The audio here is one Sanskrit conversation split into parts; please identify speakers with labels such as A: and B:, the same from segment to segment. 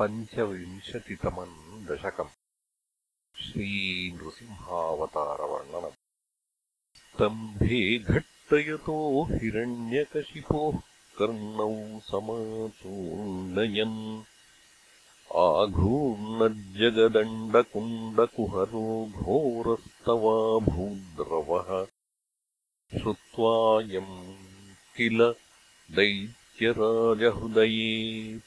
A: पञ्चविंशतितमम् दशकम्। श्रीनृसिंहावतारवर्णनम्। स्तम्भे घट्टयतो हिरण्यकशिपोः कर्णौ समाचूर्णयन् आघूर्णज्जगदण्डकुण्डकुहरो घोरस्तवा भूद्रवः। श्रुत्वायम् किल दैत्यराजहृदये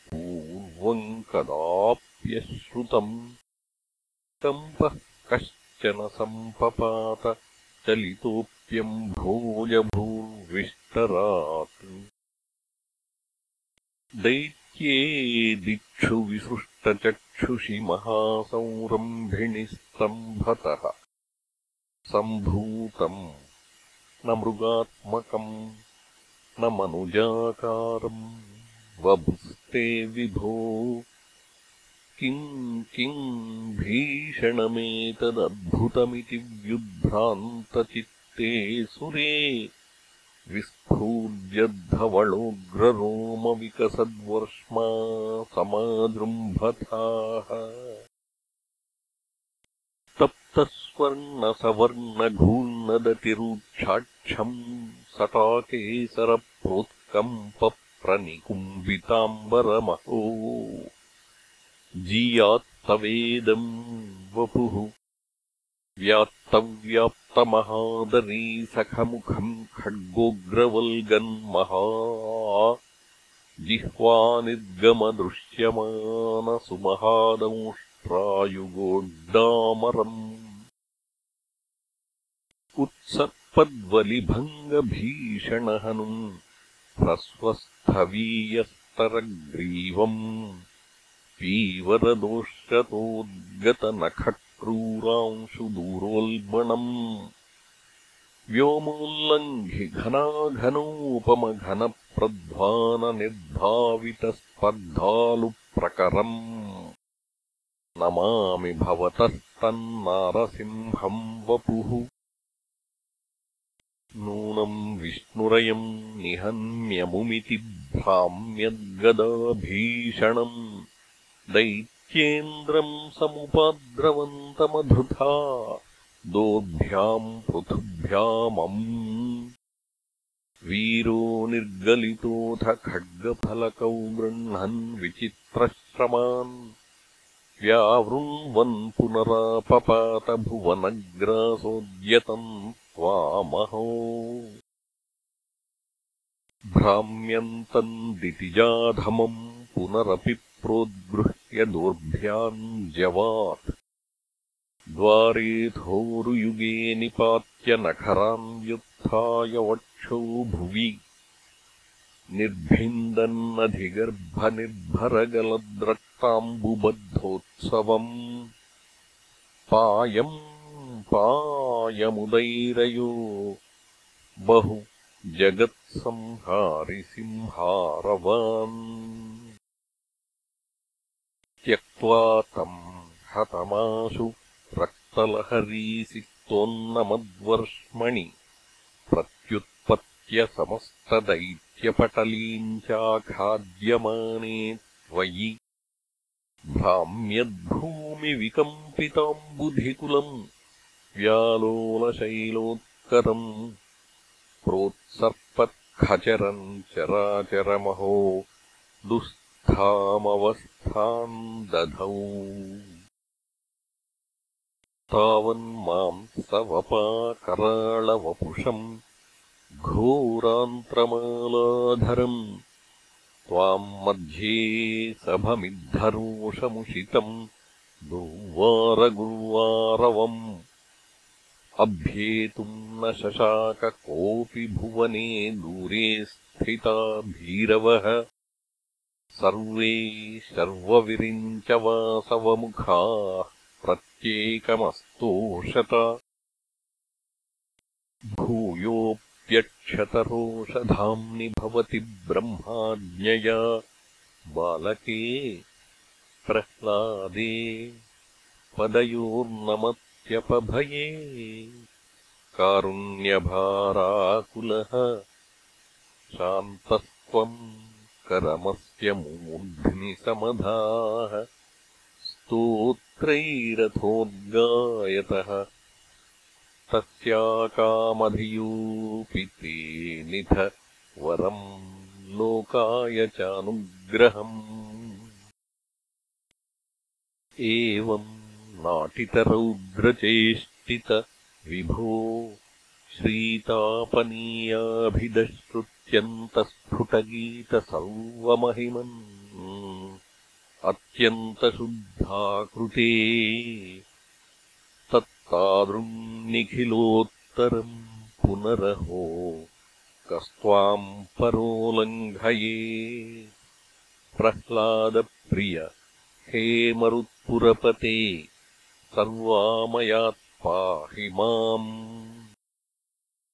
A: पूर्वम् कदाप्यश्रुतम्। कम्पः कश्चन सम्पपात चलितोऽप्यम् भोजभूर्विष्टरात्। दैत्ये दिक्षु विसृष्टचक्षुषि महासंरम्भिणिस्तम्भतः सम्भूतम् न मृगात्मकम् न मनुजाकारम् वभुस्ते विभो किम् किम् भीषणमेतदद्भुतमिति व्युद्भ्रान्तचित्ते सुरे विस्फूर्जद्धवळोग्ररोमविकसद्वर्ष्मा समाजृम्भथाः। तप्तस्वर्णसवर्णघूर्णदतिरुक्षाक्षम् सटाकेसरप्रोत्कम्पप्रनिकुम्बिताम्बरमहो जीयात्तवेदम् वपुः। व्यात्तव्याप्तमहादरी सखमुखम् खड्गोग्रवल्गन्महा जिह्वानिर्गमदृश्यमानसुमहादंष्ट्रायुगोड्डामरम् उत्सर्पद्वलिभङ्गभीषणहनुम् ह्रस्वस्थवीयस्तरग्रीवम् पीवरदोषतोद्गतनखक्रूरांशुदूरोल्बणम् व्योमोल्लङ्घि घनाघनोपमघनप्रध्वाननिर्धावितस्पर्धालुप्रकरम् नमामि भवतस्तन्नारसिंहम् वपुः विष्णुरयम् निहन्यमुमिति भ्राम्यद्गदाभीषणम् दैत्येन्द्रम् समुपाद्रवन्तमधृथा दोर्भ्याम् पृथुभ्यामम् वीरो निर्गलितोऽथ खड्गफलकौ गृह्णन् विचित्रश्रमान् व्यावृण्वन् पुनरापपातभुवनग्रासोद्यतम् त्वामहो भ्राम्यन्तम् दितिजाधमम् पुनरपि प्रोद्गृह्य दोर्भ्याम् जवात् द्वारेथोरुयुगे निपात्य नखरान् व्युत्थाय वक्षो भुवि। निर्भिन्दन्नधिगर्भनिर्भरगलद्रक्ताम्बुबद्धोत्सवम्। पायम् पायमुदैरयो बहु जगत्संहारिसिंहारवान् त्यक्त्वा तम् हतमाशु रक्तलहरीसिक्तोन्नमद्वर्ष्मणि प्रत्युत्पत्त्यसमस्तदैत्यपटलीम् चाखाद्यमाने त्वयि भ्राम्यद्भूमिविकम्पिताम्बुधिकुलम् व्यालोलशैलोत्करम् प्रोत्सर्पत्खचरम् चराचरमहो दुःस्थामवस्थाम् दधौ। तावन्माम् स वपाकराळवपुषम् घोरान्त्रमालाधरम् त्वाम् मध्ये सभमिद्धरोषमुषितम्। दुर्वारगुर्वारवम् अभ्येतुम् न शशाक कोऽपि भुवने दूरे स्थिता भीरवः। सर्वे शर्वविरिञ्चवासवमुखाः प्रत्येकमस्तोषत। भूयोऽप्यक्षतरोषधाम्नि भवति ब्रह्माज्ञया। बालके प्रह्लादे पदयोर्नमत्यपभये कारुण्यभाराकुलः। शान्तस्त्वम् करमस्य मूर्ध्नि समधाः स्तोत्रैरथोद्गायतः। तस्याकामधियोऽपि ते निथ वरम् लोकाय चानुग्रहम्। एवम् नाटितरौद्रचेष्टित विभो श्रीतापनीयाभिदश्रुत्यन्तस्फुटगीतसर्वमहिमन् अत्यन्तशुद्धाकृते तत्तादृन्निखिलोत्तरम् पुनरहो कस्त्वाम् परोलङ्घये प्रह्लादप्रिय हे मरुत्पुरपते सर्वामयात्पाहि माम्